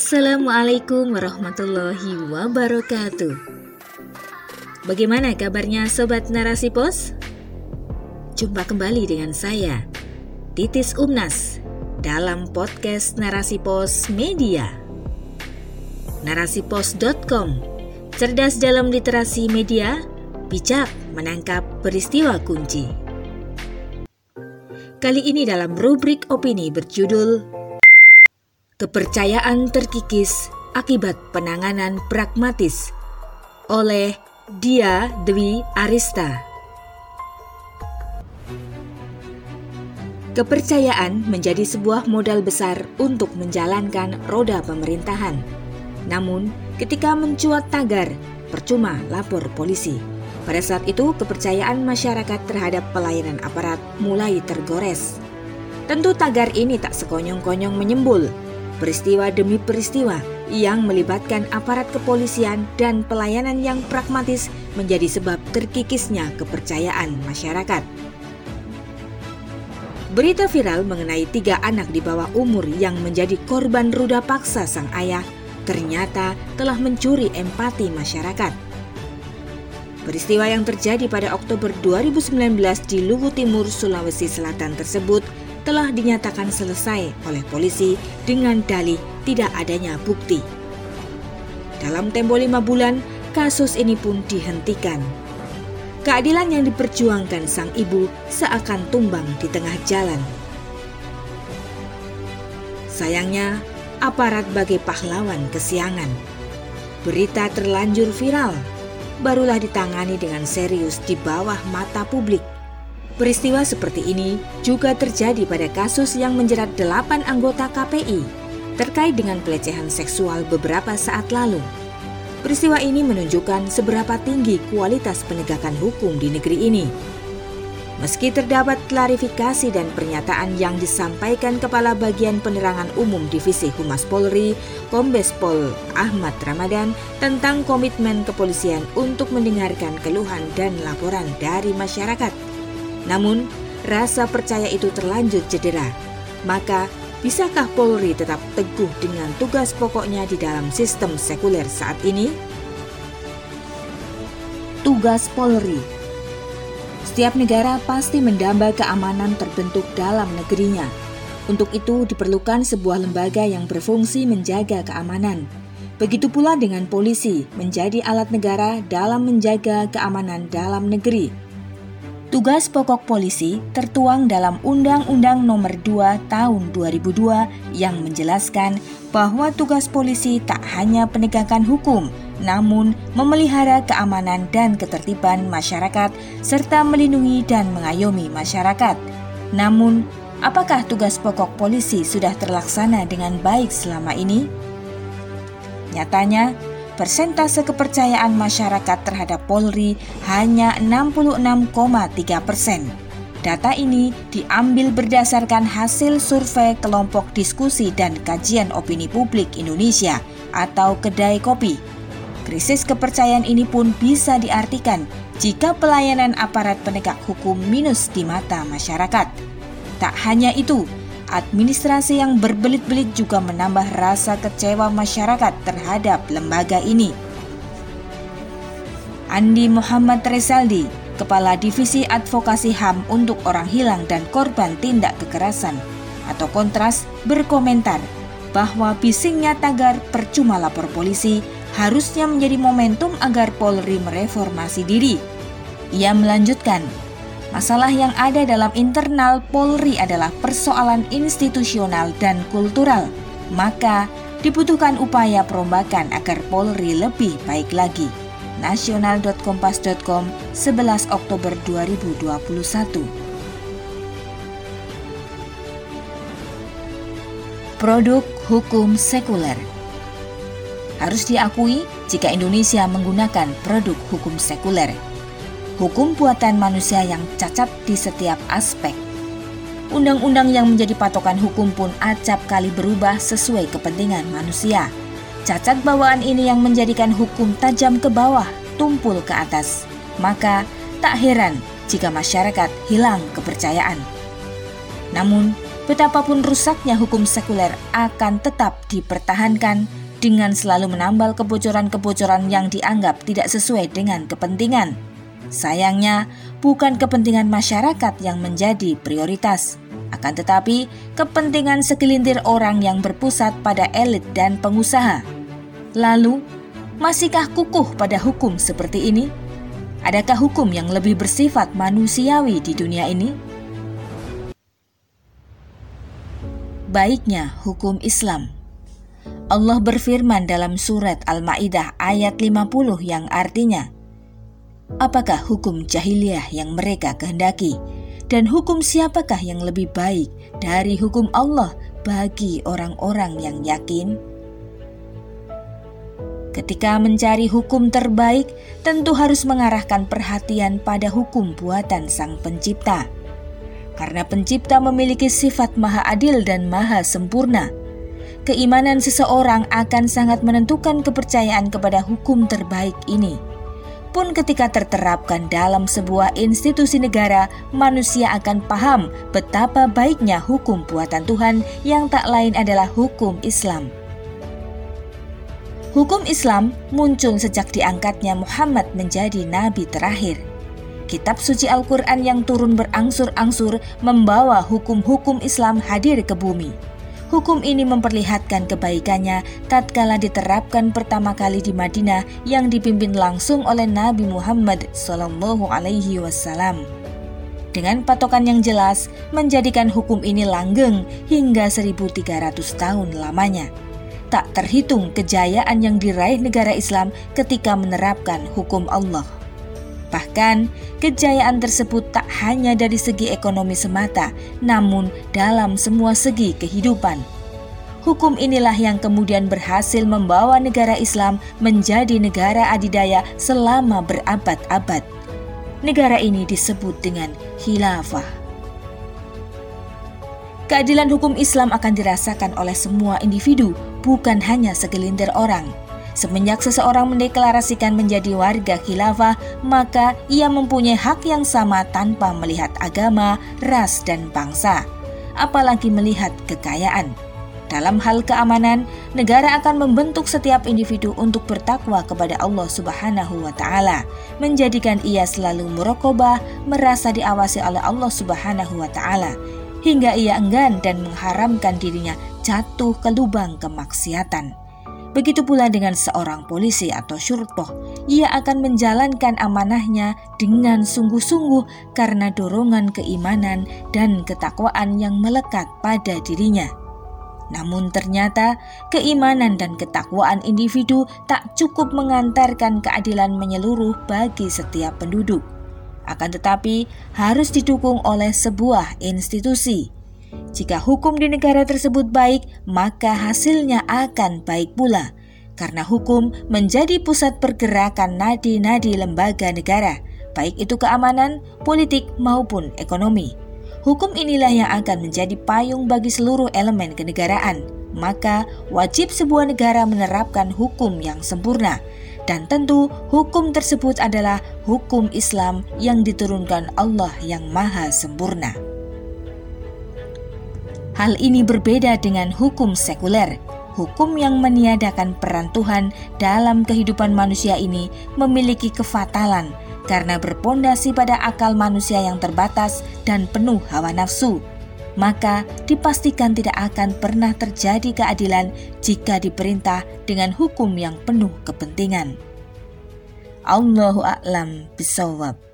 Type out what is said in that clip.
Assalamualaikum warahmatullahi wabarakatuh. Bagaimana kabarnya sobat Narasi Pos? Jumpa kembali dengan saya, Titis Umnas, dalam podcast Narasi Pos Media. Narasipos.com, cerdas dalam literasi media, bijak menangkap peristiwa kunci. Kali ini dalam rubrik opini berjudul Kepercayaan terkikis akibat penanganan pragmatis oleh Dia Dwi Arista. Kepercayaan menjadi sebuah modal besar untuk menjalankan roda pemerintahan. Namun, ketika mencuat tagar, percuma lapor polisi. Pada saat itu, kepercayaan masyarakat terhadap pelayanan aparat mulai tergores. Tentu tagar ini tak sekonyong-konyong menyembul, peristiwa demi peristiwa yang melibatkan aparat kepolisian dan pelayanan yang pragmatis menjadi sebab terkikisnya kepercayaan masyarakat. Berita viral mengenai tiga anak di bawah umur yang menjadi korban ruda paksa sang ayah ternyata telah mencuri empati masyarakat. Peristiwa yang terjadi pada Oktober 2019 di Luwu Timur, Sulawesi Selatan tersebut telah dinyatakan selesai oleh polisi dengan dalih tidak adanya bukti. Dalam tempo lima bulan, kasus ini pun dihentikan. Keadilan yang diperjuangkan sang ibu seakan tumbang di tengah jalan. Sayangnya, aparat bagai pahlawan kesiangan. Berita terlanjur viral, barulah ditangani dengan serius di bawah mata publik Peristiwa seperti ini juga terjadi pada kasus yang menjerat delapan anggota KPI terkait dengan pelecehan seksual beberapa saat lalu. Peristiwa ini menunjukkan seberapa tinggi kualitas penegakan hukum di negeri ini. Meski terdapat klarifikasi dan pernyataan yang disampaikan Kepala Bagian Penerangan Umum Divisi Humas Polri, Kombes Pol Ahmad Ramadan tentang komitmen kepolisian untuk mendengarkan keluhan dan laporan dari masyarakat namun, rasa percaya itu terlanjur cedera. Maka, bisakah Polri tetap teguh dengan tugas pokoknya di dalam sistem sekuler saat ini? Tugas Polri Setiap negara pasti mendamba keamanan terbentuk dalam negerinya. Untuk itu diperlukan sebuah lembaga yang berfungsi menjaga keamanan. Begitu pula dengan polisi menjadi alat negara dalam menjaga keamanan dalam negeri. Tugas pokok polisi tertuang dalam Undang-Undang Nomor 2 Tahun 2002 yang menjelaskan bahwa tugas polisi tak hanya penegakan hukum, namun memelihara keamanan dan ketertiban masyarakat serta melindungi dan mengayomi masyarakat. Namun, apakah tugas pokok polisi sudah terlaksana dengan baik selama ini? Nyatanya, persentase kepercayaan masyarakat terhadap Polri hanya 66,3 persen. Data ini diambil berdasarkan hasil survei kelompok diskusi dan kajian opini publik Indonesia atau Kedai Kopi. Krisis kepercayaan ini pun bisa diartikan jika pelayanan aparat penegak hukum minus di mata masyarakat. Tak hanya itu, administrasi yang berbelit-belit juga menambah rasa kecewa masyarakat terhadap lembaga ini. Andi Muhammad Rezaldi, Kepala Divisi Advokasi HAM untuk Orang Hilang dan Korban Tindak Kekerasan atau Kontras, berkomentar bahwa bisingnya tagar percuma lapor polisi harusnya menjadi momentum agar Polri mereformasi diri. Ia melanjutkan, Masalah yang ada dalam internal Polri adalah persoalan institusional dan kultural. Maka dibutuhkan upaya perombakan agar Polri lebih baik lagi. Nasional.kompas.com 11 Oktober 2021 Produk hukum sekuler Harus diakui jika Indonesia menggunakan produk hukum sekuler hukum buatan manusia yang cacat di setiap aspek. Undang-undang yang menjadi patokan hukum pun acap kali berubah sesuai kepentingan manusia. Cacat bawaan ini yang menjadikan hukum tajam ke bawah, tumpul ke atas. Maka tak heran jika masyarakat hilang kepercayaan. Namun, betapapun rusaknya hukum sekuler akan tetap dipertahankan dengan selalu menambal kebocoran-kebocoran yang dianggap tidak sesuai dengan kepentingan. Sayangnya, bukan kepentingan masyarakat yang menjadi prioritas, akan tetapi kepentingan segelintir orang yang berpusat pada elit dan pengusaha. Lalu, masihkah kukuh pada hukum seperti ini? Adakah hukum yang lebih bersifat manusiawi di dunia ini? baiknya hukum Islam. Allah berfirman dalam surat Al-Maidah ayat 50 yang artinya, Apakah hukum jahiliyah yang mereka kehendaki? Dan hukum siapakah yang lebih baik dari hukum Allah bagi orang-orang yang yakin? Ketika mencari hukum terbaik, tentu harus mengarahkan perhatian pada hukum buatan Sang Pencipta karena pencipta memiliki sifat maha adil dan maha sempurna. Keimanan seseorang akan sangat menentukan kepercayaan kepada hukum terbaik ini. Pun ketika terterapkan dalam sebuah institusi negara, manusia akan paham betapa baiknya hukum buatan Tuhan yang tak lain adalah hukum Islam. Hukum Islam muncul sejak diangkatnya Muhammad menjadi nabi terakhir kitab suci Al-Quran yang turun berangsur-angsur membawa hukum-hukum Islam hadir ke bumi. Hukum ini memperlihatkan kebaikannya tatkala diterapkan pertama kali di Madinah yang dipimpin langsung oleh Nabi Muhammad Sallallahu Alaihi Wasallam. Dengan patokan yang jelas, menjadikan hukum ini langgeng hingga 1300 tahun lamanya. Tak terhitung kejayaan yang diraih negara Islam ketika menerapkan hukum Allah. Bahkan, kejayaan tersebut tak hanya dari segi ekonomi semata, namun dalam semua segi kehidupan. Hukum inilah yang kemudian berhasil membawa negara Islam menjadi negara adidaya selama berabad-abad. Negara ini disebut dengan khilafah. Keadilan hukum Islam akan dirasakan oleh semua individu, bukan hanya segelintir orang. Semenjak seseorang mendeklarasikan menjadi warga khilafah, maka ia mempunyai hak yang sama tanpa melihat agama, ras, dan bangsa, apalagi melihat kekayaan. Dalam hal keamanan, negara akan membentuk setiap individu untuk bertakwa kepada Allah Subhanahu wa taala, menjadikan ia selalu merokobah, merasa diawasi oleh Allah Subhanahu wa taala, hingga ia enggan dan mengharamkan dirinya jatuh ke lubang kemaksiatan. Begitu pula dengan seorang polisi atau syurtoh, ia akan menjalankan amanahnya dengan sungguh-sungguh karena dorongan keimanan dan ketakwaan yang melekat pada dirinya. Namun ternyata keimanan dan ketakwaan individu tak cukup mengantarkan keadilan menyeluruh bagi setiap penduduk. Akan tetapi harus didukung oleh sebuah institusi jika hukum di negara tersebut baik, maka hasilnya akan baik pula. Karena hukum menjadi pusat pergerakan nadi-nadi lembaga negara, baik itu keamanan, politik, maupun ekonomi. Hukum inilah yang akan menjadi payung bagi seluruh elemen kenegaraan. Maka wajib sebuah negara menerapkan hukum yang sempurna, dan tentu hukum tersebut adalah hukum Islam yang diturunkan Allah yang Maha Sempurna. Hal ini berbeda dengan hukum sekuler. Hukum yang meniadakan peran Tuhan dalam kehidupan manusia ini memiliki kefatalan karena berpondasi pada akal manusia yang terbatas dan penuh hawa nafsu. Maka dipastikan tidak akan pernah terjadi keadilan jika diperintah dengan hukum yang penuh kepentingan. Allahu a'lam bisawab.